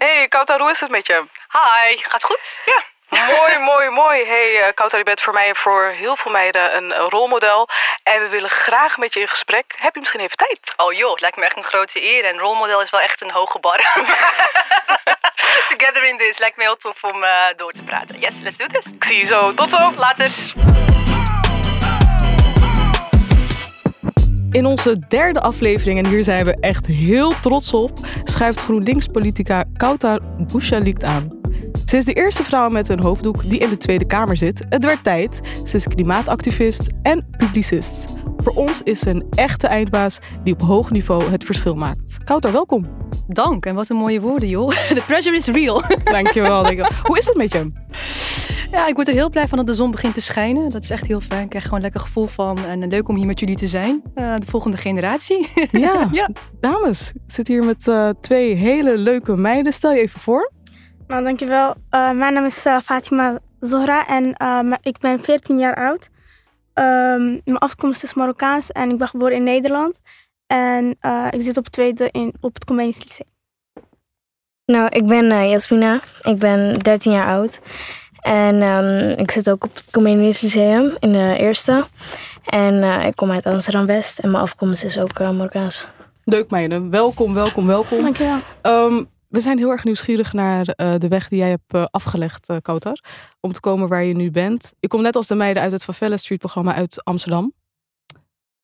Hey, Kouta, hoe is het met je? Hi, gaat goed? Ja. Mooi, mooi, mooi. Hey, uh, je bent voor mij en voor heel veel meiden een uh, rolmodel. En we willen graag met je in gesprek. Heb je misschien even tijd? Oh joh, lijkt me echt een grote eer. En rolmodel is wel echt een hoge bar. Together in this. Lijkt me heel tof om uh, door te praten. Yes, let's do this. Ik zie je zo. Tot zo. Later. In onze derde aflevering, en hier zijn we echt heel trots op, schuift GroenLinks-politica Kautar Bouchalikt aan. Ze is de eerste vrouw met een hoofddoek die in de Tweede Kamer zit. Het werd tijd. Ze is klimaatactivist en publicist. Voor ons is ze een echte eindbaas die op hoog niveau het verschil maakt. Kautar, welkom. Dank, en wat een mooie woorden, joh. The pressure is real. Dankjewel. dankjewel. Hoe is het met je? Ja, ik word er heel blij van dat de zon begint te schijnen. Dat is echt heel fijn. Ik krijg gewoon een lekker gevoel van. En leuk om hier met jullie te zijn. Uh, de volgende generatie. Ja, ja. dames. Ik zit hier met uh, twee hele leuke meiden. Stel je even voor. Nou, dankjewel. Uh, mijn naam is Fatima Zohra en ik ben 14 jaar oud. Um, mijn afkomst is Marokkaans en ik ben geboren in Nederland. En ik zit op het tweede in, op het Comenius Lyceum. Nou, ik ben Jasmina. Ik ben 13 jaar oud. En um, ik zit ook op het Comenius Lyceum in de eerste. En uh, ik kom uit Amsterdam-West en mijn afkomst is ook uh, Marokkaans. Leuk meiden, welkom, welkom, welkom. Dankjewel. Um, we zijn heel erg nieuwsgierig naar uh, de weg die jij hebt afgelegd, uh, Kautar. Om te komen waar je nu bent. Ik kom net als de meiden uit het Favela Street programma uit Amsterdam.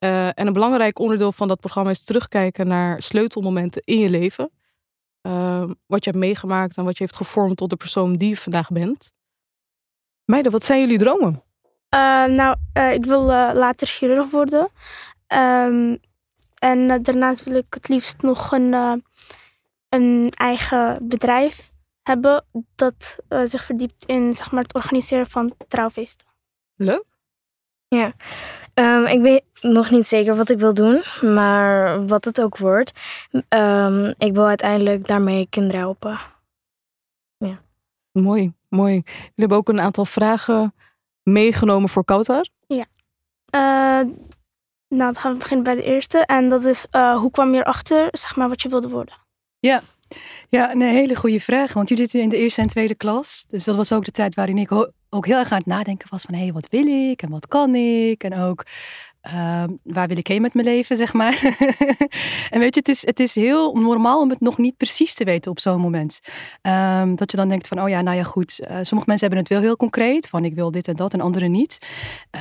Uh, en een belangrijk onderdeel van dat programma is terugkijken naar sleutelmomenten in je leven. Ehm, wat je hebt meegemaakt en wat je heeft gevormd tot de persoon die je vandaag bent. Meiden, wat zijn jullie dromen? Uh, nou, uh, ik wil uh, later chirurg worden. Um, en daarnaast wil ik het liefst nog een, een eigen bedrijf hebben dat zich verdiept in zeg maar, het organiseren van trouwfeesten. Leuk. Ja, um, ik weet nog niet zeker wat ik wil doen, maar wat het ook wordt. Um, ik wil uiteindelijk daarmee kinderen helpen. Mooi, mooi. Jullie hebben ook een aantal vragen meegenomen voor Kautar. Ja. Uh, nou, dan gaan we beginnen bij de eerste. En dat is, uh, hoe kwam je erachter, zeg maar, wat je wilde worden? Ja. Ja, een hele goede vraag. Want jullie zitten in de eerste en tweede klas. Dus dat was ook de tijd waarin ik ook heel erg aan het nadenken was van... hé, hey, wat wil ik en wat kan ik? En ook uh, waar wil ik heen met mijn leven, zeg maar. en weet je, het is, het is heel normaal om het nog niet precies te weten op zo'n moment. Um, dat je dan denkt van, oh ja, nou ja, goed. Uh, sommige mensen hebben het wel heel concreet, van ik wil dit en dat en anderen niet.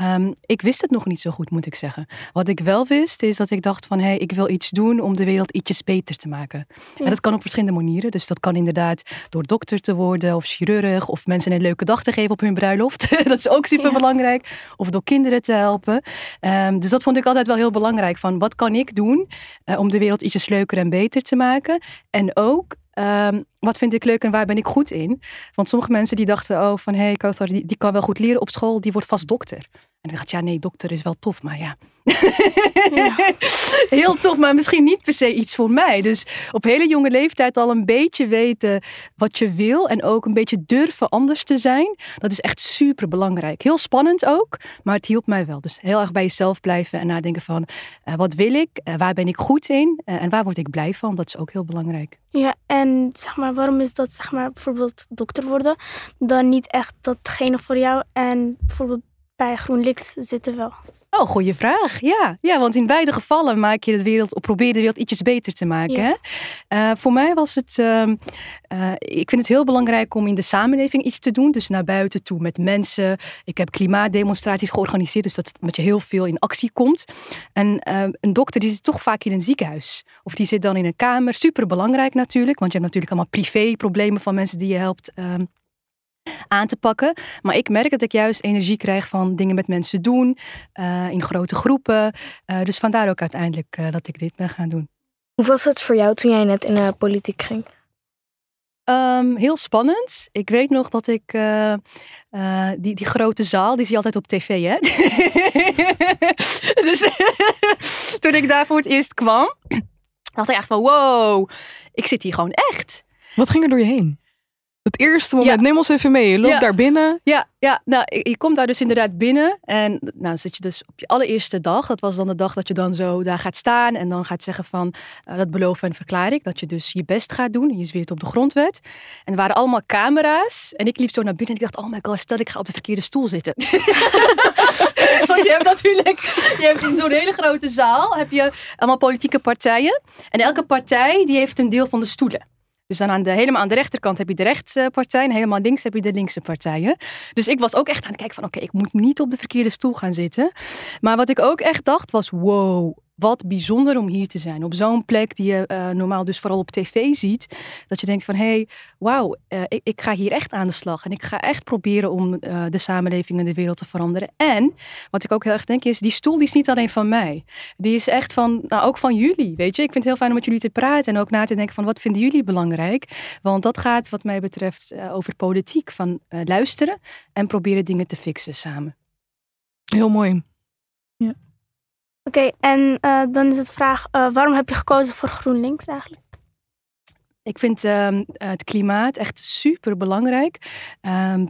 Um, ik wist het nog niet zo goed, moet ik zeggen. Wat ik wel wist, is dat ik dacht van, hé, hey, ik wil iets doen om de wereld ietsjes beter te maken. En dat kan op verschillende manieren. Dus dat kan inderdaad door dokter te worden of chirurg of mensen een leuke dag te geven op hun bruiloft. dat is ook super belangrijk. Of door kinderen te helpen. Um, dus dat vond ik altijd wel heel belangrijk. Van wat kan ik doen uh, om de wereld ietsjes leuker en beter te maken? En ook um, wat vind ik leuk en waar ben ik goed in? Want sommige mensen die dachten, oh van hé, hey, Kauthar, die, die kan wel goed leren op school, die wordt vast dokter. En ik dacht, ja nee, dokter is wel tof, maar ja. ja. Heel tof, maar misschien niet per se iets voor mij. Dus op hele jonge leeftijd al een beetje weten wat je wil en ook een beetje durven anders te zijn. Dat is echt super belangrijk. Heel spannend ook, maar het hielp mij wel. Dus heel erg bij jezelf blijven en nadenken van, uh, wat wil ik? Uh, waar ben ik goed in? Uh, en waar word ik blij van? Dat is ook heel belangrijk. Ja, en zeg maar, waarom is dat, zeg maar, bijvoorbeeld dokter worden, dan niet echt datgene voor jou en bijvoorbeeld bij GroenLinks zitten wel? Oh, goede vraag. Ja. ja, want in beide gevallen maak je de wereld, of probeer de wereld ietsjes beter te maken. Ja. Uh, voor mij was het, uh, uh, ik vind het heel belangrijk om in de samenleving iets te doen. Dus naar buiten toe met mensen. Ik heb klimaatdemonstraties georganiseerd, dus dat, dat je heel veel in actie komt. En een dokter die zit toch vaak in een ziekenhuis. Of die zit dan in een kamer. Super belangrijk natuurlijk, want je hebt natuurlijk allemaal privé-problemen van mensen die je helpt ehm, aan te pakken. Maar ik merk dat ik juist energie krijg van dingen met mensen doen, uh, in grote groepen. Uh, dus vandaar ook uiteindelijk uh, dat ik dit ben gaan doen. Hoe was het voor jou toen jij net in de politiek ging? Um, heel spannend. Ik weet nog dat ik die, die grote zaal, die zie je altijd op tv, hè? dus toen ik daar voor het eerst kwam, dacht ik echt van wow, ik zit hier gewoon echt. Wat ging er door je heen? Het eerste moment, Ja. neem ons even mee. Je loopt Ja. daar binnen. Ja, ja nou, je je komt daar dus inderdaad binnen. En nou zit je dus op je allereerste dag. Dat was dan de dag dat je dan zo daar gaat staan. En dan gaat zeggen van, eh, dat beloof en verklaar ik. Dat je dus je best gaat doen. Je zweert op de grondwet. En er waren allemaal camera's. En ik liep zo naar binnen en ik dacht, oh my god, stel ik ga op de verkeerde stoel zitten. Want je hebt natuurlijk, je hebt in zo'n hele grote zaal, heb je allemaal politieke partijen. En elke partij die heeft een deel van de stoelen. Dus dan aan de, helemaal aan de rechterkant heb je de rechtse partij en helemaal links heb je de linkse partijen. Dus ik was ook echt aan het kijken van oké, ik moet niet op de verkeerde stoel gaan zitten. Maar wat ik ook echt dacht was wow, wat bijzonder om hier te zijn. Op zo'n plek die je eh, normaal dus vooral op tv ziet. Dat je denkt van hé, hey, wauw, eh, ik, ik ga hier echt aan de slag. En ik ga echt proberen om eh, de samenleving en de wereld te veranderen. En wat ik ook heel erg denk is, die stoel die is niet alleen van mij. Die is echt van, nou ook van jullie, weet je. Ik vind het heel fijn om met jullie te praten en ook na te denken van wat vinden jullie belangrijk. Want dat gaat wat mij betreft over politiek. Van luisteren en proberen dingen te fixen samen. Heel mooi. Oké, en eh, dan is het vraag, eh, waarom heb je gekozen voor GroenLinks eigenlijk? Ik vind ehm, het klimaat echt super belangrijk. Ehm,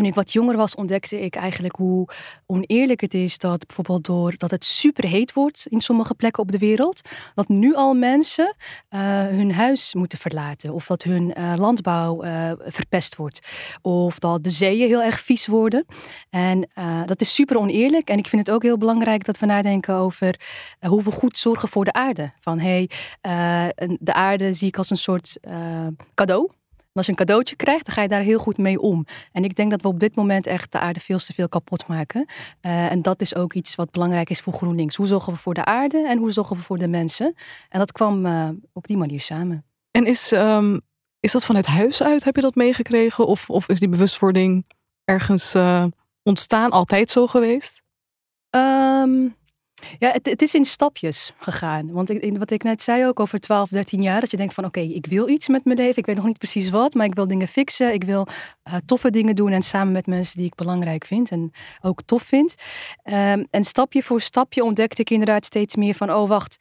toen ik wat jonger was, ontdekte ik eigenlijk hoe oneerlijk het is dat bijvoorbeeld door dat het super heet wordt in sommige plekken op de wereld, dat nu al mensen eh, hun huis moeten verlaten of dat hun eh, landbouw eh, verpest wordt of dat de zeeën heel erg vies worden. En dat is super oneerlijk. En ik vind het ook heel belangrijk dat we nadenken over hoe we goed zorgen voor de aarde. Van hey, de aarde zie ik als een soort cadeau. En als je een cadeautje krijgt, dan ga je daar heel goed mee om. En ik denk dat we op dit moment echt de aarde veel te veel kapot maken. Eh, en dat is ook iets wat belangrijk is voor GroenLinks. Hoe zorgen we voor de aarde en hoe zorgen we voor de mensen? En dat kwam eh, op die manier samen. En is, ehm, is dat vanuit huis uit? Heb je dat meegekregen? Of, of is die bewustwording ergens eh, ontstaan? Altijd zo geweest? Ehm, ja, het, het is in stapjes gegaan. Want wat ik net zei ook over 12, 13 jaar, dat je denkt van oké, ik wil iets met mijn leven. Ik weet nog niet precies wat, maar ik wil dingen fixen. Ik wil eh, toffe dingen doen en samen met mensen die ik belangrijk vind en ook tof vind. Ehm, en stapje voor stapje ontdekte ik inderdaad steeds meer van oh wacht,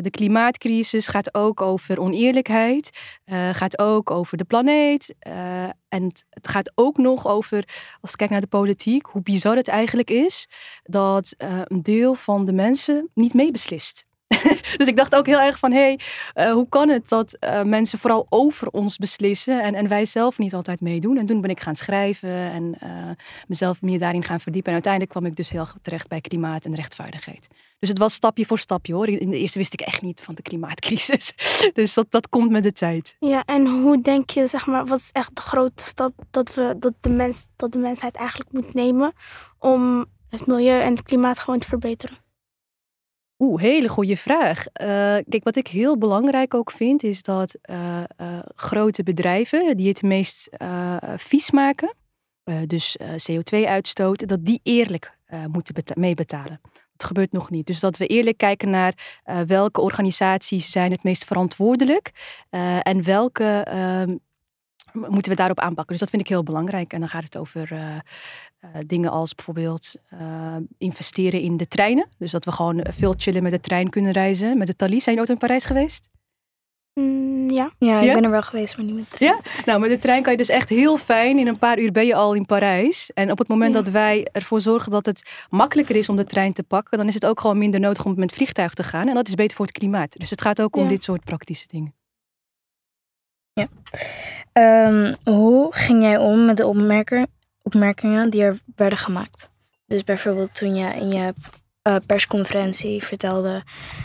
de klimaatcrisis gaat ook over oneerlijkheid, eh, gaat ook over de planeet. eh, en het, gaat ook nog over, als ik kijk naar de politiek, hoe bizar het eigenlijk is dat eh, een deel van de mensen niet meebeslist. dus ik dacht ook heel erg van, hé, hey, eh, hoe kan het dat eh, mensen vooral over ons beslissen en, en wij zelf niet altijd meedoen? En toen ben ik gaan schrijven en eh, mezelf meer daarin gaan verdiepen. En uiteindelijk kwam ik dus heel terecht bij klimaat en rechtvaardigheid. Dus het was stapje voor stapje hoor. In de eerste wist ik echt niet van de klimaatcrisis. dus dat, dat komt met de tijd. Ja, en hoe denk je, zeg maar, wat is echt de grote stap dat, we, dat, de, mens, dat de mensheid eigenlijk moet nemen om het milieu en het klimaat gewoon te verbeteren? Oeh, hele goede vraag. Eh, kijk, wat ik heel belangrijk ook vind, is dat eh, eh, grote bedrijven die het meest vies maken, dus eh, CO2-uitstoot, dat die eerlijk moeten beta- meebetalen. Dat gebeurt nog niet. Dus dat we eerlijk kijken naar eh, welke organisaties zijn het meest verantwoordelijk eh, en welke ehm, moeten we daarop aanpakken. Dus dat vind ik heel belangrijk. En dan gaat het over eh, dingen als bijvoorbeeld investeren in de treinen. Dus dat we gewoon veel chillen met de trein kunnen reizen. Met de Thalys. Zijn jullie ooit in Parijs geweest? Mm, ja. Ja, ik Ja? ben er wel geweest, maar niet met Ja? Nou, met de trein kan je dus echt heel fijn. In een paar uur ben je al in Parijs. En op het moment Ja. dat wij ervoor zorgen dat het makkelijker is om de trein te pakken, dan is het ook gewoon minder nodig om met vliegtuig te gaan. En dat is beter voor het klimaat. Dus het gaat ook om Ja. dit soort praktische dingen. Ehm, hoe ging jij om met de opmerker- opmerkingen die er werden gemaakt? Dus bijvoorbeeld toen je in je eh, persconferentie vertelde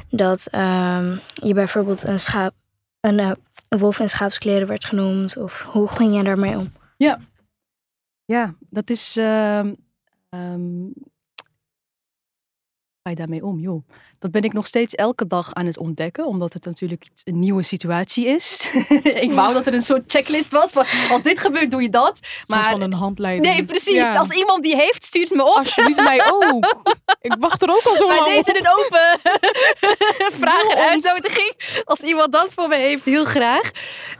dat ehm, je bijvoorbeeld een schaap, een, eh, een wolf in schaapskleren werd genoemd. Of hoe ging jij daarmee om? Ja, dat is. ehm, ga je daarmee om, joh? Dat ben ik nog steeds elke dag aan het ontdekken, omdat het natuurlijk een nieuwe situatie is. ik wou dat er een soort checklist was van als dit gebeurt, doe je dat. Maar, Maar van een handleiding. nee, precies. Ja. Als iemand die heeft, stuurt me op. Alsjeblieft, mij ook. Ik wacht er ook al zo Bij lang deze op. een open vraag en Doe ons. uitnodiging. Als iemand dat voor me heeft, heel graag.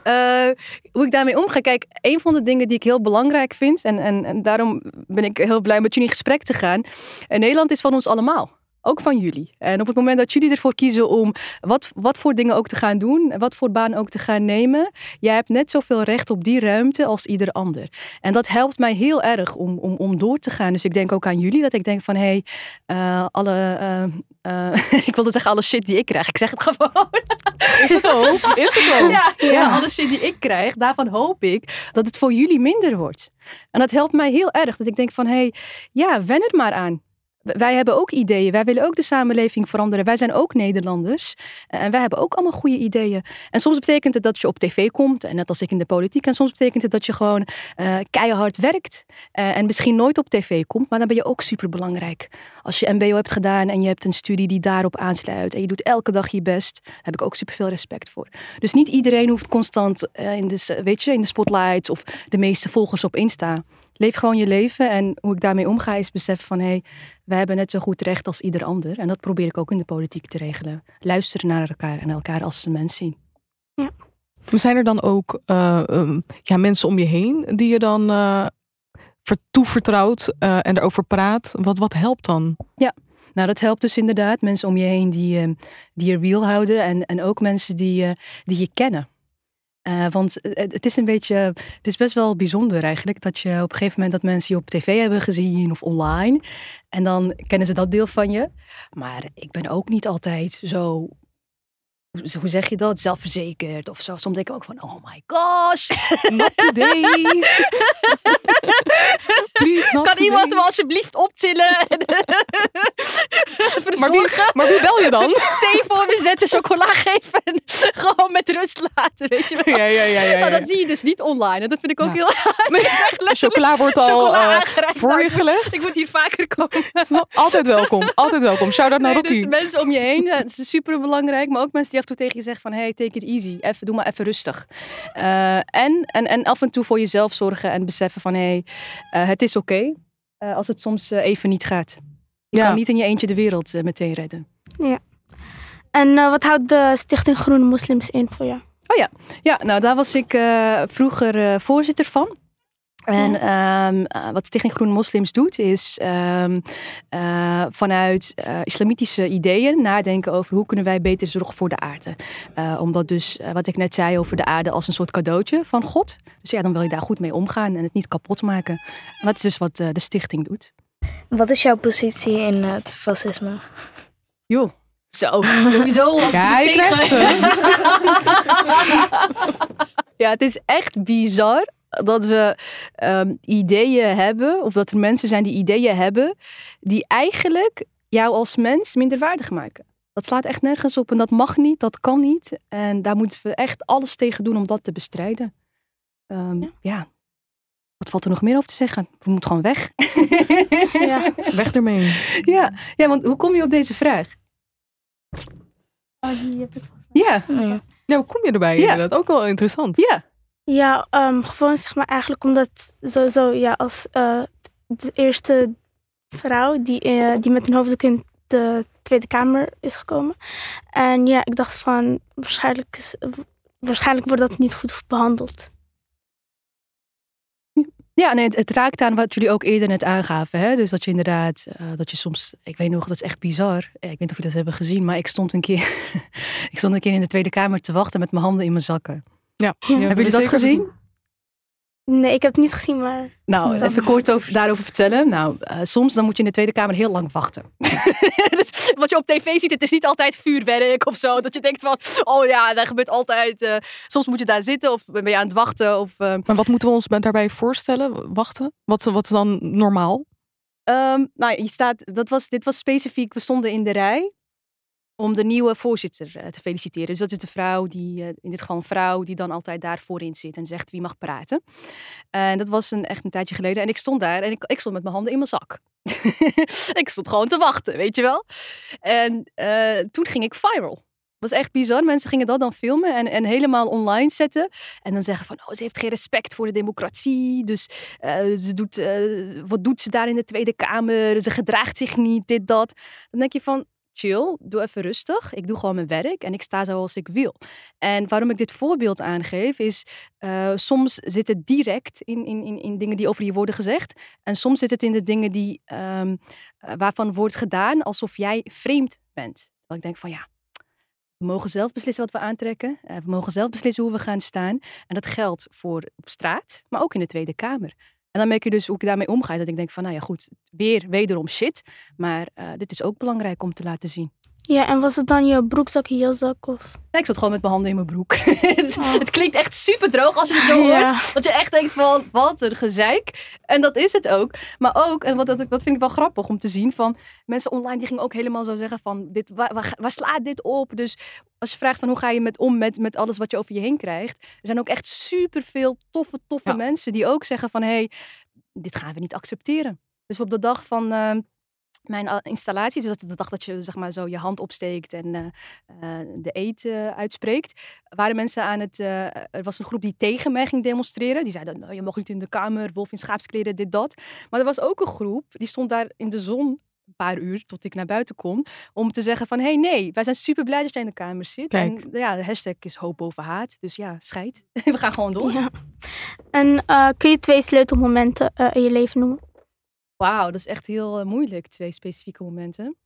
Eh, hoe ik daarmee omga. Kijk, een van de dingen die ik heel belangrijk vind. En, en, en daarom ben ik heel blij met jullie in gesprek te gaan. En Nederland is van ons allemaal. Ook van jullie. En op het moment dat jullie ervoor kiezen om wat, wat voor dingen ook te gaan doen, wat voor baan ook te gaan nemen, jij hebt net zoveel recht op die ruimte als ieder ander. En dat helpt mij heel erg om, om, om door te gaan. Dus ik denk ook aan jullie, dat ik denk van hé, hey, uh, alle, uh, ik wilde zeggen alle shit die ik krijg. Ik zeg het gewoon. Is het ook? Is het ook? Ja, ja, ja, alle shit die ik krijg, daarvan hoop ik dat het voor jullie minder wordt. En dat helpt mij heel erg. Dat ik denk van hé, hey, ja, wen er maar aan. Wij hebben ook ideeën. Wij willen ook de samenleving veranderen. Wij zijn ook Nederlanders. En wij hebben ook allemaal goede ideeën. En soms betekent het dat je op tv komt. En net als ik in de politiek. En soms betekent het dat je gewoon uh, keihard werkt. Uh, en misschien nooit op tv komt. Maar dan ben je ook super belangrijk. Als je MBO hebt gedaan en je hebt een studie die daarop aansluit. En je doet elke dag je best. Daar heb ik ook super veel respect voor. Dus niet iedereen hoeft constant in, de, weet je, in de spotlight. Of de meeste volgers op Insta leef gewoon je leven. En hoe ik daarmee omga is beseffen van hé, hey, wij hebben net zo goed recht als ieder ander. En dat probeer ik ook in de politiek te regelen. Luisteren naar elkaar en elkaar als een mens zien. Ja. Zijn er dan ook uh, um, ja, mensen om je heen die je dan uh, toevertrouwt uh, en erover praat? Wat, wat helpt dan? Ja, nou, dat helpt dus inderdaad. Mensen om je heen die, die je real houden. En, en ook mensen die, die je kennen. Uh, want het is een beetje, het is best wel bijzonder eigenlijk dat je op een gegeven moment dat mensen je op tv hebben gezien of online. En dan kennen ze dat deel van je. Maar ik ben ook niet altijd zo hoe zeg je dat? Zelfverzekerd of zo. Soms denk ik ook van, oh my gosh. Not today. Please, not kan today. iemand me alsjeblieft optillen? maar, wie, maar wie bel je dan? Thee voor me zetten, chocola geven. En gewoon met rust laten, weet je wel. Ja, ja, ja. ja, ja. Nou, dat zie je dus niet online. En dat vind ik ook ja. heel... Nee, chocola wordt al uh, voor je gelegd. Ik moet hier vaker komen. altijd welkom, altijd welkom. Shout-out naar nee, Rocky. Dus mensen om je heen, dat is super belangrijk. Maar ook mensen die af en toe tegen je zeggen van... Hey, take it easy. Even, doe maar even rustig. Uh, en, en, en af en toe voor jezelf zorgen en beseffen van... Hey, uh, het is oké okay, uh, als het soms even niet gaat. Je ja. kan niet in je eentje de wereld meteen redden. Ja. En wat houdt de Stichting Groene Moslims in voor jou? Oh ja, ja nou daar was ik vroeger voorzitter van. En um, uh, wat Stichting Groene Moslims doet, is um, uh, vanuit uh, islamitische ideeën nadenken over hoe kunnen wij beter zorgen voor de aarde. omdat dus, wat ik net zei over de aarde als een soort cadeautje van God. Dus ja, dan wil je daar goed mee omgaan en het niet kapot maken. En dat is dus wat de stichting doet. Wat is jouw positie in het fascisme? Joh. Zo, sowieso. Ja, je ze. ja, het is echt bizar dat we um, ideeën hebben, of dat er mensen zijn die ideeën hebben, die eigenlijk jou als mens minderwaardig maken. Dat slaat echt nergens op en dat mag niet, dat kan niet. En daar moeten we echt alles tegen doen om dat te bestrijden. Um, ja. ja. Wat valt er nog meer over te zeggen? We moeten gewoon weg. ja. Weg ermee. Ja. ja, want hoe kom je op deze vraag? Oh, die heb ik ja. ja. Ja, hoe kom je erbij? Ja. Dat ook wel interessant. Ja. Ja, um, gewoon zeg maar eigenlijk omdat sowieso ja, als uh, de eerste vrouw die, uh, die met een hoofddoek in de Tweede Kamer is gekomen. En ja, ik dacht van waarschijnlijk, is, waarschijnlijk wordt dat niet goed behandeld. Ja, nee, het, het, raakt aan wat jullie ook eerder net aangaven. Hè? Dus dat je inderdaad, uh, dat je soms, ik weet nog, dat is echt bizar. Ik weet niet of jullie dat hebben gezien, maar ik stond een keer, ik stond een keer in de Tweede Kamer te wachten met mijn handen in mijn zakken. Ja. ja. Hebben jullie dat gezien? Nee, ik heb het niet gezien, maar... Nou, even kort over, daarover vertellen. Nou, uh, soms dan moet je in de Tweede Kamer heel lang wachten. dus wat je op tv ziet, het is niet altijd vuurwerk of zo. Dat je denkt van, oh ja, dat gebeurt altijd. Uh, soms moet je daar zitten of ben je aan het wachten. Of, uh... Maar wat moeten we ons daarbij voorstellen? Wachten? Wat, wat is dan normaal? Um, nou, je staat, dat was, dit was specifiek, we stonden in de rij om de nieuwe voorzitter te feliciteren. Dus dat is de vrouw, die, in dit geval een vrouw, die dan altijd daar voorin zit en zegt wie mag praten. En dat was een, echt een tijdje geleden. En ik stond daar en ik, ik stond met mijn handen in mijn zak. ik stond gewoon te wachten, weet je wel. En uh, toen ging ik viral. was echt bizar. Mensen gingen dat dan filmen en, en helemaal online zetten. En dan zeggen van, oh, ze heeft geen respect voor de democratie. Dus ze doet, wat doet ze daar in de Tweede Kamer? Ze gedraagt zich niet, dit, dat. Dan denk je van, chill, doe even rustig. Ik doe gewoon mijn werk en ik sta zoals ik wil. En waarom ik dit voorbeeld aangeef is, uh, soms zit het direct in, in, in, in dingen die over je worden gezegd. En soms zit het in de dingen die, um, waarvan wordt gedaan alsof jij vreemd bent. Dat ik denk van ja, we mogen zelf beslissen wat we aantrekken. Uh, we mogen zelf beslissen hoe we gaan staan. En dat geldt voor op straat, maar ook in de Tweede Kamer. En dan merk je dus hoe ik daarmee omga. Dat ik denk van, nou ja goed, weer wederom shit. Maar uh, dit is ook belangrijk om te laten zien. Ja, en was het dan je broekzak, je jaszak? Of? Nee, ik zat gewoon met mijn handen in mijn broek. het, oh. het, klinkt echt super droog als je het zo hoort. Dat je echt denkt van, wat een gezeik. En dat is het ook. Maar ook, en wat, dat, dat vind ik wel grappig om te zien, van mensen online die gingen ook helemaal zo zeggen van, dit, waar, waar, waar slaat dit op? Dus als je vraagt van hoe ga je met om met, met alles wat je over je heen krijgt. Er zijn ook echt super veel toffe, toffe mensen die ook zeggen van, hé, hey, dit gaan we niet accepteren. Dus op de dag van... Uh, mijn installatie, dus de dag dat je zeg maar zo je hand opsteekt en uh, uh, de eten uitspreekt, waren mensen aan het. Uh, er was een groep die tegen mij ging demonstreren. Die zeiden: nou, je mag niet in de kamer, wolf in schaapskleren, dit, dat. Maar er was ook een groep die stond daar in de zon een paar uur tot ik naar buiten kon. Om te zeggen van, hé hey, nee, wij zijn super blij dat jij in de kamer zit. Kijk. En ja, de hashtag is hoop boven haat. Dus ja, scheid. We gaan gewoon door. Ja. En kun je twee sleutelmomenten in je leven noemen? Wauw, dat is echt heel eh, moeilijk, twee specifieke momenten.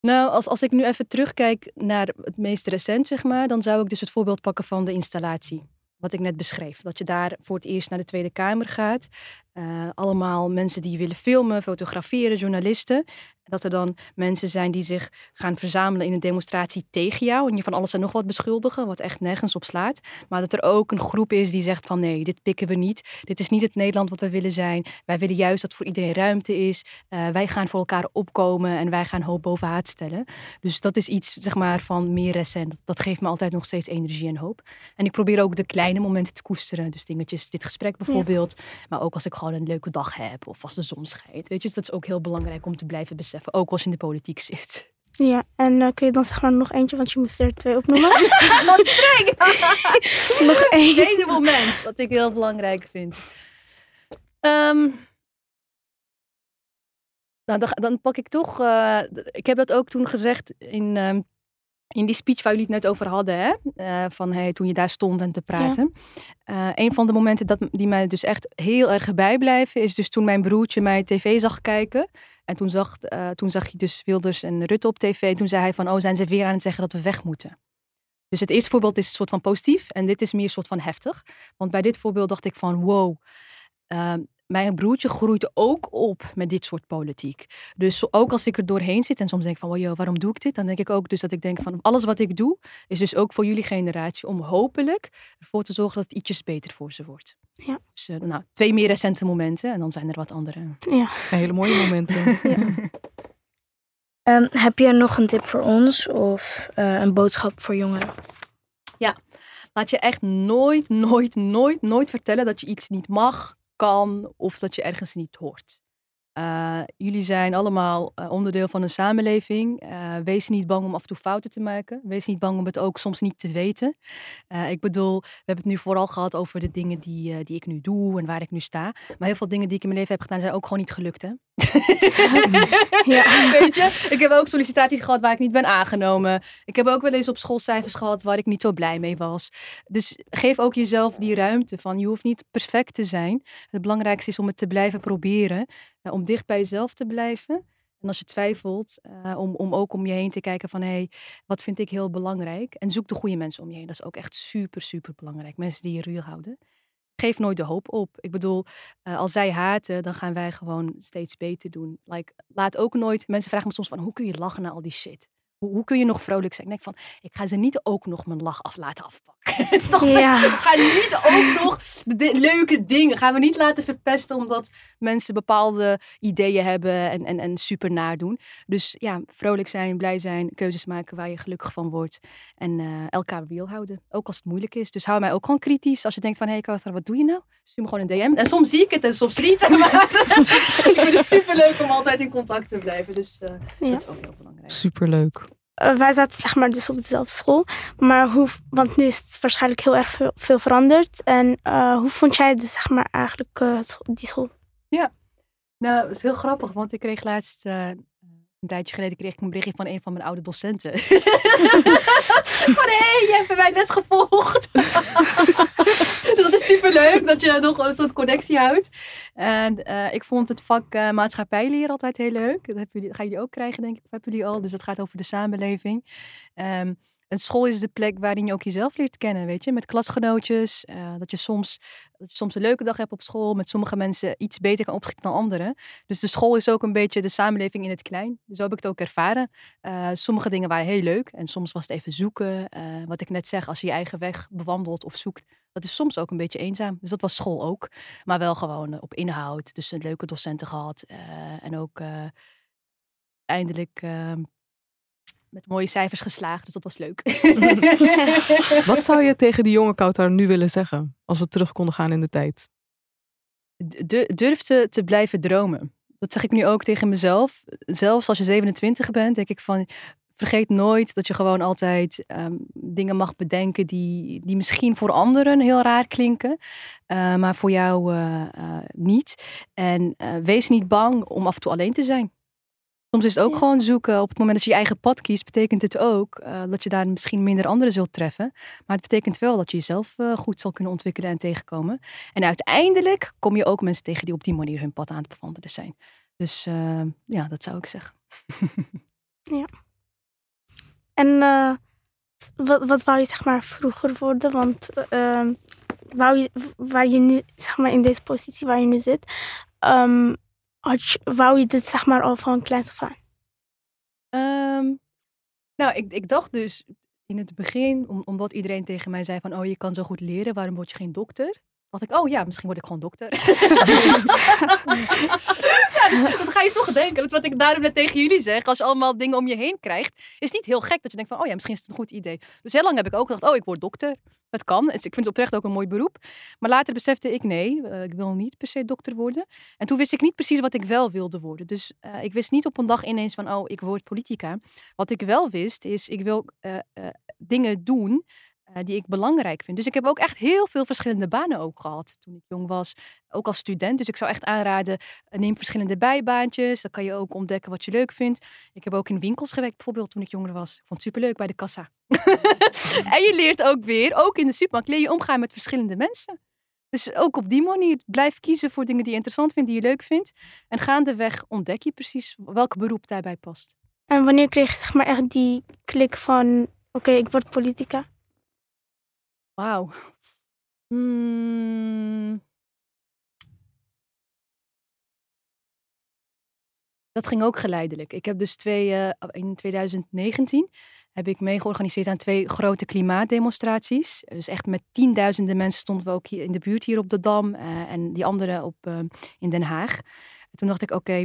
Nou, als, als ik nu even terugkijk naar het meest recent, zeg maar, dan zou ik dus het voorbeeld pakken van de installatie. Wat ik net beschreef. Dat je daar voor het eerst naar de Tweede Kamer gaat. Uh, allemaal mensen die willen filmen, fotograferen, journalisten. Dat er dan mensen zijn die zich gaan verzamelen in een demonstratie tegen jou. En je van alles en nog wat beschuldigen, wat echt nergens op slaat. Maar dat er ook een groep is die zegt van nee, dit pikken we niet. Dit is niet het Nederland wat we willen zijn. Wij willen juist dat voor iedereen ruimte is. Uh, wij gaan voor elkaar opkomen en wij gaan hoop boven haat stellen. Dus dat is iets zeg maar van meer recent. Dat, geeft me altijd nog steeds energie en hoop. En ik probeer ook de kleine momenten te koesteren. Dus dingetjes, dit gesprek bijvoorbeeld. Maar ook als ik gewoon een leuke dag heb of als de zon schijnt. Weet je, dat is ook heel belangrijk om te blijven beseffen ook als je in de politiek zit. Ja, en uh, kun je dan zeg maar nog eentje, want je moest er twee opnoemen. Wat streng! nog één. Tweede moment, wat ik heel belangrijk vind. Um, nou, dan, dan, pak ik toch. Uh, ik heb dat ook toen gezegd in, um, in die speech waar jullie het net over hadden. Hè? Uh, van hey, toen je daar stond en te praten. Ja. een van de momenten dat, die mij dus echt heel erg bijblijven. is dus toen mijn broertje mij tv zag kijken. En toen zag, uh, toen zag je dus Wilders en Rutte op tv. En toen zei hij van, oh, zijn ze weer aan het zeggen dat we weg moeten? Dus het eerste voorbeeld is een soort van positief. En dit is meer een soort van heftig. Want bij dit voorbeeld dacht ik van, wow, uh, mijn broertje groeit ook op met dit soort politiek. Dus ook als ik er doorheen zit en soms denk van, wow, waarom doe ik dit? Dan denk ik ook dus dat ik denk van, alles wat ik doe, is dus ook voor jullie generatie om hopelijk ervoor te zorgen dat het ietsjes beter voor ze wordt. Ja. Dus uh, nou, twee meer recente momenten en dan zijn er wat andere. Ja. Hele mooie momenten. ja. um, heb je nog een tip voor ons of uh, een boodschap voor jongeren? Ja, laat je echt nooit, nooit, nooit, nooit vertellen dat je iets niet mag, kan of dat je ergens niet hoort. Uh, jullie zijn allemaal uh, onderdeel van een samenleving. Uh, wees niet bang om af en toe fouten te maken. Wees niet bang om het ook soms niet te weten. ik bedoel, we hebben het nu vooral gehad over de dingen die, die ik nu doe en waar ik nu sta. Maar heel veel dingen die ik in mijn leven heb gedaan zijn ook gewoon niet gelukt. Hè? ja. Weet je, ik heb ook sollicitaties gehad waar ik niet ben aangenomen. Ik heb ook wel eens op schoolcijfers gehad waar ik niet zo blij mee was. Dus geef ook jezelf die ruimte van je hoeft niet perfect te zijn. Het belangrijkste is om het te blijven proberen. Uh, om dicht bij jezelf te blijven. En als je twijfelt, uh, om, om ook om je heen te kijken van hé, hey, wat vind ik heel belangrijk? En zoek de goede mensen om je heen. Dat is ook echt super, super belangrijk. Mensen die je ruw houden geef nooit de hoop op. Ik bedoel, uh, als zij haten, dan gaan wij gewoon steeds beter doen. Like, laat ook nooit, mensen vragen me soms van, hoe kun je lachen naar al die shit? Hoe, hoe, kun je nog vrolijk zijn? Ik denk van, ik ga ze niet ook nog mijn lach af laten afpakken. Het is toch, ja. We gaan niet ook nog de leuke dingen, gaan we niet laten verpesten omdat mensen bepaalde ideeën hebben en, en, en super nadoen. Dus ja, vrolijk zijn, blij zijn, keuzes maken waar je gelukkig van wordt. En uh, elkaar wiel houden, ook als het moeilijk is. Dus hou mij ook gewoon kritisch. Als je denkt van, hé hey, wat doe je nou? Stuur me gewoon een DM. En soms zie ik het en soms niet. Maar ik vind het super leuk om altijd in contact te blijven. Dus uh, ja. dat is ook heel belangrijk. Superleuk. Uh, wij zaten zeg maar dus op dezelfde school. Maar hoe, want nu is het waarschijnlijk heel erg veel, veel veranderd. En uh, hoe vond jij dus zeg maar eigenlijk uh, die school? Ja, nou, het is heel grappig. Want ik kreeg laatst Een tijdje geleden kreeg ik een berichtje van een van mijn oude docenten. van hé, hey, je hebt mij les gevolgd. dat is superleuk dat je nog een soort connectie houdt. En eh, ik vond het vak uh, maatschappijleer altijd heel leuk. Dat, hebben jullie, gaan jullie ook krijgen, denk ik. Of hebben jullie al? Dus dat gaat over de samenleving. Um, een school is de plek waarin je ook jezelf leert kennen, weet je. Met klasgenootjes. Uh, dat, je soms, dat je soms een leuke dag hebt op school. Met sommige mensen iets beter kan opschieten dan anderen. Dus de school is ook een beetje de samenleving in het klein. Zo heb ik het ook ervaren. Uh, sommige dingen waren heel leuk. En soms was het even zoeken. Uh, wat ik net zeg, als je je eigen weg bewandelt of zoekt. Dat is soms ook een beetje eenzaam. Dus dat was school ook. Maar wel gewoon op inhoud. Dus een leuke docenten gehad. en ook eindelijk ehm, met mooie cijfers geslaagd. Dus dat was leuk. Wat zou je tegen die jonge Kautar nu willen zeggen? Als we terug konden gaan in de tijd. Durf te, te blijven dromen. Dat zeg ik nu ook tegen mezelf. Zelfs als je 27 bent, denk ik van... Vergeet nooit dat je gewoon altijd um, dingen mag bedenken die, die misschien voor anderen heel raar klinken, uh, maar voor jou uh, uh, niet. En wees niet bang om af en toe alleen te zijn. Soms is het ook gewoon zoeken. Op het moment dat je je eigen pad kiest, betekent het ook uh, dat je daar misschien minder anderen zult treffen. Maar het betekent wel dat je jezelf uh, goed zal kunnen ontwikkelen en tegenkomen. En uiteindelijk kom je ook mensen tegen die op die manier hun pad aan het bewandelen zijn. Dus uh, ja, dat zou ik zeggen. ja. En wat, wat wou je zeg maar vroeger worden? Want ehm, wou je, waar je nu, zeg maar in deze positie waar je nu zit, um, wou je dit zeg maar al van kleins af aan? Um, nou, ik, ik dacht dus in het begin, om, omdat iedereen tegen mij zei van, oh je kan zo goed leren, waarom word je geen dokter? Dacht ik, oh ja, misschien word ik gewoon dokter. ja, dus dat ga je toch denken. Dat wat ik daarom net tegen jullie zeg. Als je allemaal dingen om je heen krijgt, is niet heel gek dat je denkt van, oh ja, misschien is het een goed idee. Dus heel lang heb ik ook gedacht, oh, ik word dokter. Het kan. Ik vind het oprecht ook een mooi beroep. Maar later besefte ik, nee, uh, ik wil niet per se dokter worden. En toen wist ik niet precies wat ik wel wilde worden. Dus uh, ik wist niet op een dag ineens van, oh, ik word politica. Wat ik wel wist, is ik wil uh, dingen doen die ik belangrijk vind. Dus ik heb ook echt heel veel verschillende banen ook gehad toen ik jong was. Ook als student. Dus ik zou echt aanraden, neem verschillende bijbaantjes. Dan kan je ook ontdekken wat je leuk vindt. Ik heb ook in winkels gewerkt bijvoorbeeld toen ik jonger was. Ik vond het superleuk bij de kassa. en je leert ook weer, ook in de supermarkt, leer je omgaan met verschillende mensen. Dus ook op die manier, blijf kiezen voor dingen die je interessant vindt, die je leuk vindt. En gaandeweg ontdek je precies welk beroep daarbij past. En wanneer kreeg je zeg maar echt die klik van, oké, ik word politica? Wauw. Hmm. Dat ging ook geleidelijk. Ik heb dus twee, uh, in 2019 heb ik mee georganiseerd aan twee grote klimaatdemonstraties. Dus echt met tienduizenden mensen stonden we ook hier in de buurt hier op de Dam uh, en die andere op, uh, in Den Haag. En toen dacht ik, oké,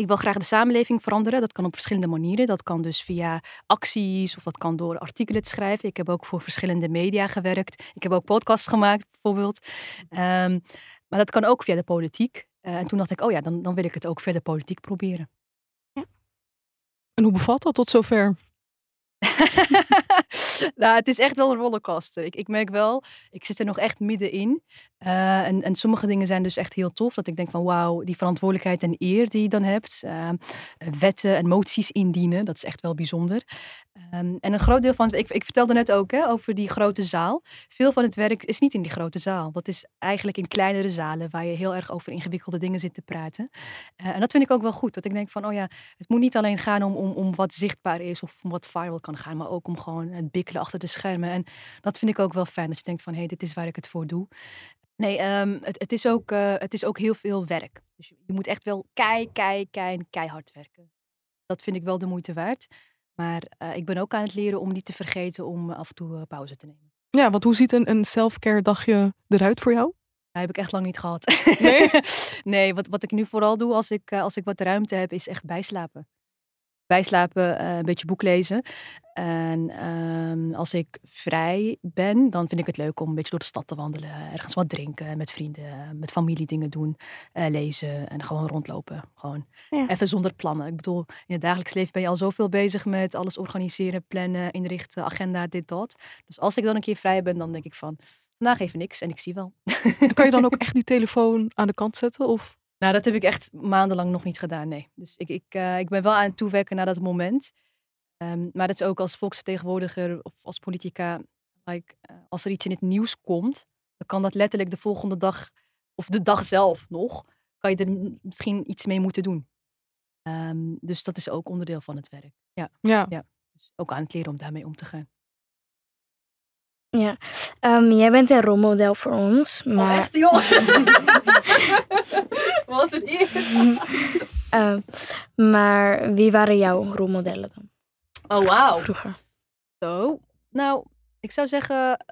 ik wil graag de samenleving veranderen. Dat kan op verschillende manieren. Dat kan dus via acties of dat kan door artikelen te schrijven. Ik heb ook voor verschillende media gewerkt. Ik heb ook podcasts gemaakt, bijvoorbeeld. Um, maar dat kan ook via de politiek. Uh, en toen dacht ik, oh ja, dan, dan wil ik het ook via de politiek proberen. Ja. En hoe bevalt dat tot zover? nou, het is echt wel een rollercoaster. Ik, merk wel, ik zit er nog echt middenin. Uh, en, en sommige dingen zijn dus echt heel tof. Dat ik denk van wauw, die verantwoordelijkheid en eer die je dan hebt. Uh, wetten en moties indienen, dat is echt wel bijzonder. Um, en een groot deel van, ik, ik vertelde net ook hè, over die grote zaal. Veel van het werk is niet in die grote zaal. Dat is eigenlijk in kleinere zalen waar je heel erg over ingewikkelde dingen zit te praten. Uh, en dat vind ik ook wel goed. Dat ik denk van, oh ja, het moet niet alleen gaan om, om, om wat zichtbaar is of om wat viral kan gaan, maar ook om gewoon het achter de schermen. En dat vind ik ook wel fijn, dat je denkt van, hé, hey, dit is waar ik het voor doe. Nee, um, het, het, is ook, uh, het is ook heel veel werk. Dus je, je moet echt wel kei, kei, kei, keihard werken. Dat vind ik wel de moeite waard. Maar uh, ik ben ook aan het leren om niet te vergeten om af en toe uh, pauze te nemen. Ja, want hoe ziet een, een self-care dagje eruit voor jou? Dat heb ik echt lang niet gehad. Nee? nee, wat, wat ik nu vooral doe als ik, als ik wat ruimte heb, is echt bijslapen bijslapen, uh, een beetje boek lezen. En um, als ik vrij ben, dan vind ik het leuk om een beetje door de stad te wandelen. Ergens wat drinken, met vrienden, met familie dingen doen, uh, lezen en gewoon rondlopen. Gewoon ja. even zonder plannen. Ik bedoel, in het dagelijks leven ben je al zoveel bezig met alles organiseren, plannen, inrichten, agenda, dit, dat. Dus als ik dan een keer vrij ben, dan denk ik van, vandaag even niks en ik zie wel. kan je dan ook echt die telefoon aan de kant zetten? Of? Nou, dat heb ik echt maandenlang nog niet gedaan, nee. Dus ik, ik, eh, ik ben wel aan het toewerken naar dat moment. Ehm, maar dat is ook als volksvertegenwoordiger of als politica. Like, eh, als er iets in het nieuws komt, dan kan dat letterlijk de volgende dag, of de dag zelf nog, kan je er misschien iets mee moeten doen. Ehm, dus dat is ook onderdeel van het werk. Ja, Ja. Ja. dus ook aan het leren om daarmee om te gaan. Ja. Ehm, jij bent een rolmodel voor ons. Maar, joh? Wat een eer. ehm, maar wie waren jouw rolmodellen dan Oh, wauw. vroeger? Zo. Nou, ik zou zeggen,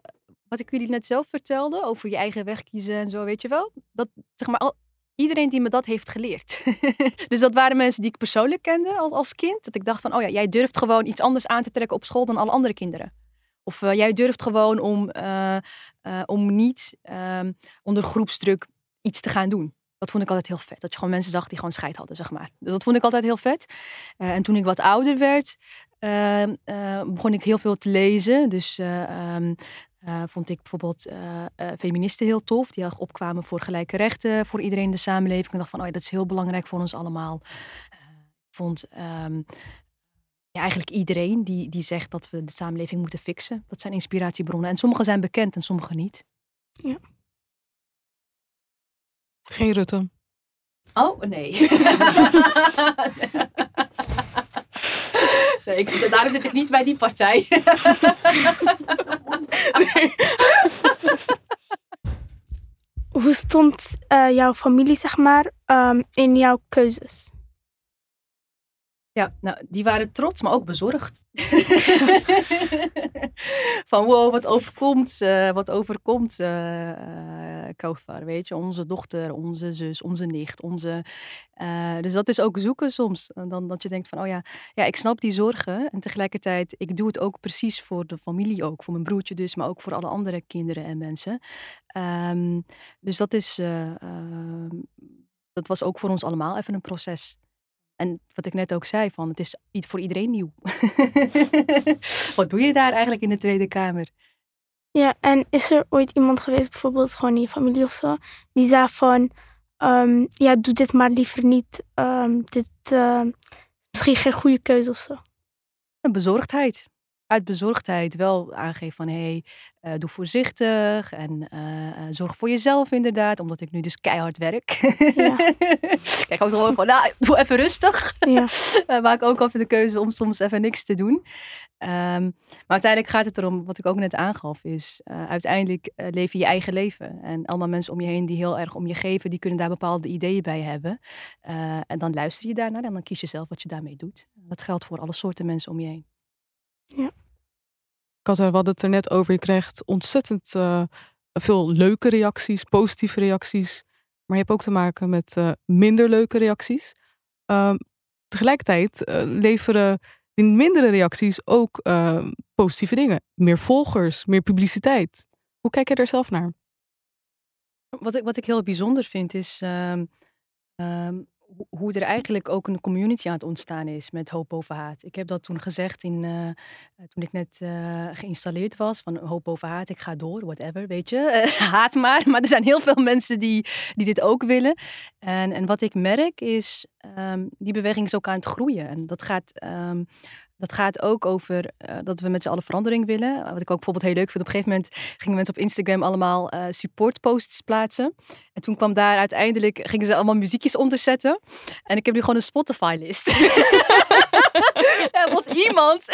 wat ik jullie net zelf vertelde over je eigen weg kiezen en zo, weet je wel? Dat zeg maar al, iedereen die me dat heeft geleerd. dus dat waren mensen die ik persoonlijk kende als, als kind. Dat ik dacht van, oh ja, jij durft gewoon iets anders aan te trekken op school dan alle andere kinderen. Of eh, jij durft gewoon om, eh, eh, om niet ehm, onder groepsdruk iets te gaan doen. Dat vond ik altijd heel vet. Dat je gewoon mensen zag die gewoon scheid hadden, zeg maar. Dus dat vond ik altijd heel vet. En toen ik wat ouder werd, ehm, eh, begon ik heel veel te lezen. Dus eh, ehm, eh, vond ik bijvoorbeeld feministen heel tof. Die opkwamen voor gelijke rechten voor iedereen in de samenleving. Ik dacht van, oh ja, dat is heel belangrijk voor ons allemaal. Vond ja, eigenlijk iedereen die, die zegt dat we de samenleving moeten fixen. Dat zijn inspiratiebronnen. En sommige zijn bekend en sommige niet. Geen Rutte. Oh, nee. nee ik, zit- daarom zit ik niet bij die partij. Hoe stond eh, jouw familie, zeg maar, ehm, in jouw keuzes? Ja, nou, die waren trots, maar ook bezorgd. Van wow, wat overkomt, eh, wat overkomt Kauthar, weet je. Onze dochter, onze zus, onze nicht, onze... dus dat is ook zoeken soms. En dan dat je denkt van, oh ja, ja, ik snap die zorgen. En tegelijkertijd, ik doe het ook precies voor de familie ook. Voor mijn broertje dus, maar ook voor alle andere kinderen en mensen. Ehm, dus dat is... eh, ehm, dat was ook voor ons allemaal even een proces. En wat ik net ook zei, van het is iets voor iedereen nieuw. wat doe je daar eigenlijk in de Tweede Kamer? Ja, en is er ooit iemand geweest, bijvoorbeeld gewoon in je familie of zo, die zei van, ehm, ja, doe dit maar liever niet. ehm, dit is misschien geen goede keuze of zo. Een bezorgdheid. Uit bezorgdheid wel aangeven van hé, hey, eh, doe voorzichtig en eh, eh, zorg voor jezelf inderdaad, omdat ik nu dus keihard werk. Ja. Kijk ook gewoon van, nou, doe even rustig. Ja. Eh, maak ook even de keuze om soms even niks te doen. Ehm, maar uiteindelijk gaat het erom, wat ik ook net aangaf, is uiteindelijk leef je je eigen leven. En allemaal mensen om je heen die heel erg om je geven, die kunnen daar bepaalde ideeën bij hebben. En dan luister je daarnaar en dan kies je zelf wat je daarmee doet. Dat geldt voor alle soorten mensen om je heen. Katta, we hadden het er net over. Je krijgt ontzettend eh, veel leuke reacties, positieve reacties. Maar je hebt ook te maken met eh, minder leuke reacties. Ehm, tegelijkertijd eh, leveren die mindere reacties ook eh, positieve dingen. Meer volgers, meer publiciteit. Hoe kijk je daar zelf naar? Wat ik, wat ik heel bijzonder vind is ehm, ehm, hoe- er eigenlijk ook een community aan het ontstaan is met hoop boven haat. Ik heb dat toen gezegd in, eh, eh, toen ik net eh, geïnstalleerd was van hoop boven haat, ik ga door, whatever, weet je. Haat maar, maar er zijn heel veel mensen die, die dit ook willen. En, en wat ik merk is, ehm, die beweging is ook aan het groeien. En dat gaat... ehm, dat gaat ook over eh, dat we met z'n allen verandering willen. Wat ik ook bijvoorbeeld heel leuk vind. Op een gegeven moment gingen mensen op Instagram allemaal eh supportposts plaatsen. En toen kwam daar uiteindelijk, gingen ze allemaal muziekjes onderzetten. En ik heb nu gewoon een Spotify-list. ja, want iemand,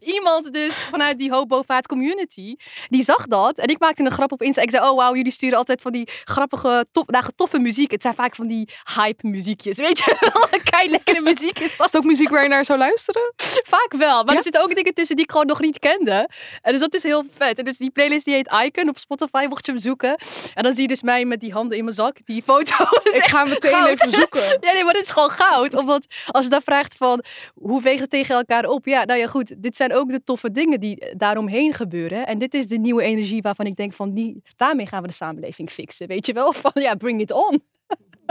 iemand dus vanuit die hoogbovaart community, die zag dat. En ik maakte een grap op Insta. Ik zei, oh wauw, jullie sturen altijd van die grappige, top, nou, toffe muziek. Het zijn vaak van die hype muziekjes, weet je wel. Kei lekkere muziek is Is dat. het ook muziek waar je naar zou luisteren? Vaak wel, maar Ja? er zitten ook dingen tussen die ik gewoon nog niet kende. En dus dat is heel vet. En dus die playlist die heet Icon op Spotify, mocht je hem zoeken. En dan zie je dus mij met die handen in mijn zak, die foto. Ik ga meteen goud. even zoeken. Ja, nee, maar dit is gewoon goud. Omdat als je dan vraagt van, hoe weegt het tegen elkaar op? Ja, nou ja, goed. Dit zijn ook de toffe dingen die daaromheen gebeuren. En dit is de nieuwe energie waarvan ik denk van, die, daarmee gaan we de samenleving fixen. Weet je wel? Van, ja, bring it on.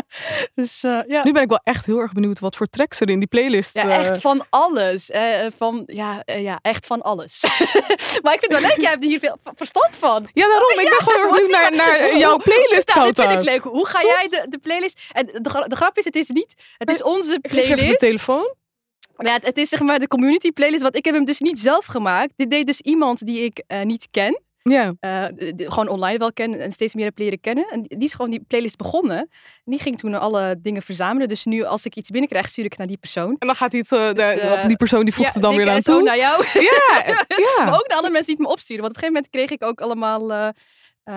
dus uh, ja. Nu ben ik wel echt heel erg benieuwd wat voor tracks er in die playlist. Ja, uh... echt van alles. Uh, van, ja, ja, echt van alles. maar ik vind het wel leuk, jij hebt hier veel verstand van. Ja, daarom. Ik ben gewoon heel benieuwd naar, naar jouw playlist, ja, dit vind ik leuk. Hoe ga jij de, de playlist... En de, de grap is, het is niet... Het is onze playlist. Ik geef de telefoon. Ja, het, het is zeg maar de community playlist, want ik heb hem dus niet zelf gemaakt. Dit deed dus iemand die ik niet ken. Ja. Uh, gewoon online wel kennen en steeds meer heb leren kennen. En die is gewoon die playlist begonnen. En die ging toen alle dingen verzamelen. Dus nu als ik iets binnenkrijg, stuur ik het naar die persoon. En dan gaat iets, uh, dus, uh, of die persoon die voegt ja, het dan weer aan toe. naar jou. Ja, ja. maar ook naar andere mensen die het me opsturen. Want op een gegeven moment kreeg ik ook allemaal...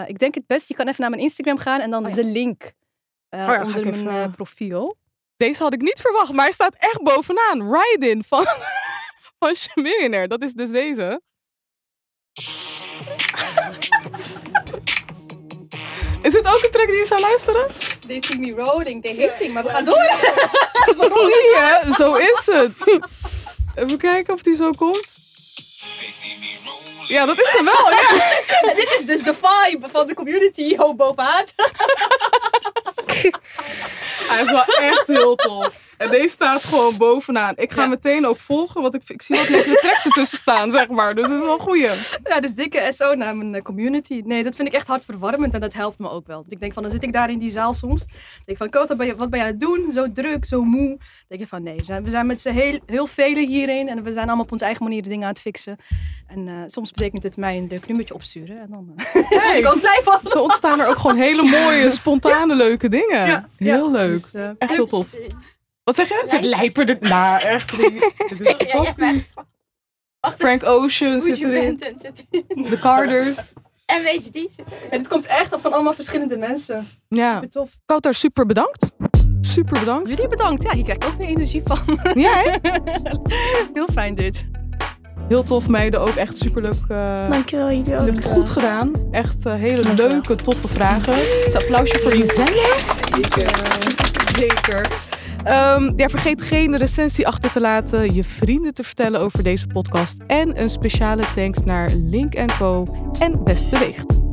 ik denk het best, je kan even naar mijn Instagram gaan en dan oh, ja. de link oh, ja, onder mijn even... profiel. Deze had ik niet verwacht, maar hij staat echt bovenaan. Ride-in van, van Millionaire. Dat is dus deze. Is dit ook een track die je zou luisteren? They see me rolling, they hitting, maar we gaan door. Zie je, zo is het. Even kijken of die zo komt. Ja, dat is hem wel, ja. Dit is dus de vibe van de community, hoog bovenaan. Hij is wel echt heel tof. En deze staat gewoon bovenaan. Ik ga ja. meteen ook volgen, want ik, ik zie wat lekkere tracks ertussen staan, zeg maar. Dus dat is wel een goeie. Ja, dus dikke SO naar mijn community. Nee, dat vind ik echt hartverwarmend en dat helpt me ook wel. Ik denk van, dan zit ik daar in die zaal soms. denk ik van, Kota, wat ben je aan het doen? Zo druk, zo moe. Dan denk ik van, nee, we zijn, we zijn met z'n heel, heel velen hierin. En we zijn allemaal op onze eigen manier de dingen aan het fixen. En uh, soms betekent het mij een leuk nummertje opsturen. En dan uh, hey, ik ook blij van. Zo ontstaan er ook gewoon hele mooie, spontane, leuke dingen. Ja, heel ja. Leuk. Uh, echt heel tof. Wat zeg je? Zit lijper er... Nou, echt. Dit is fantastisch. Frank Ocean zit erin. De Carders. En weet je, die zit erin. En het komt echt op van allemaal verschillende mensen. Ja. Super tof. Kouter, super bedankt. Super bedankt. Jullie bedankt. Ja, je krijgt ook weer energie van. Ja, hè? Heel fijn dit. Heel tof meiden, ook echt superleuk. Uh, Dankjewel, jullie je ook. hebt het goed gedaan. Echt uh, hele leuke, toffe vragen. Dus applausje voor jezelf. Zeker. Zeker. Um, ja, vergeet geen recensie achter te laten, je vrienden te vertellen over deze podcast en een speciale thanks naar Link Co en Best Beweegt.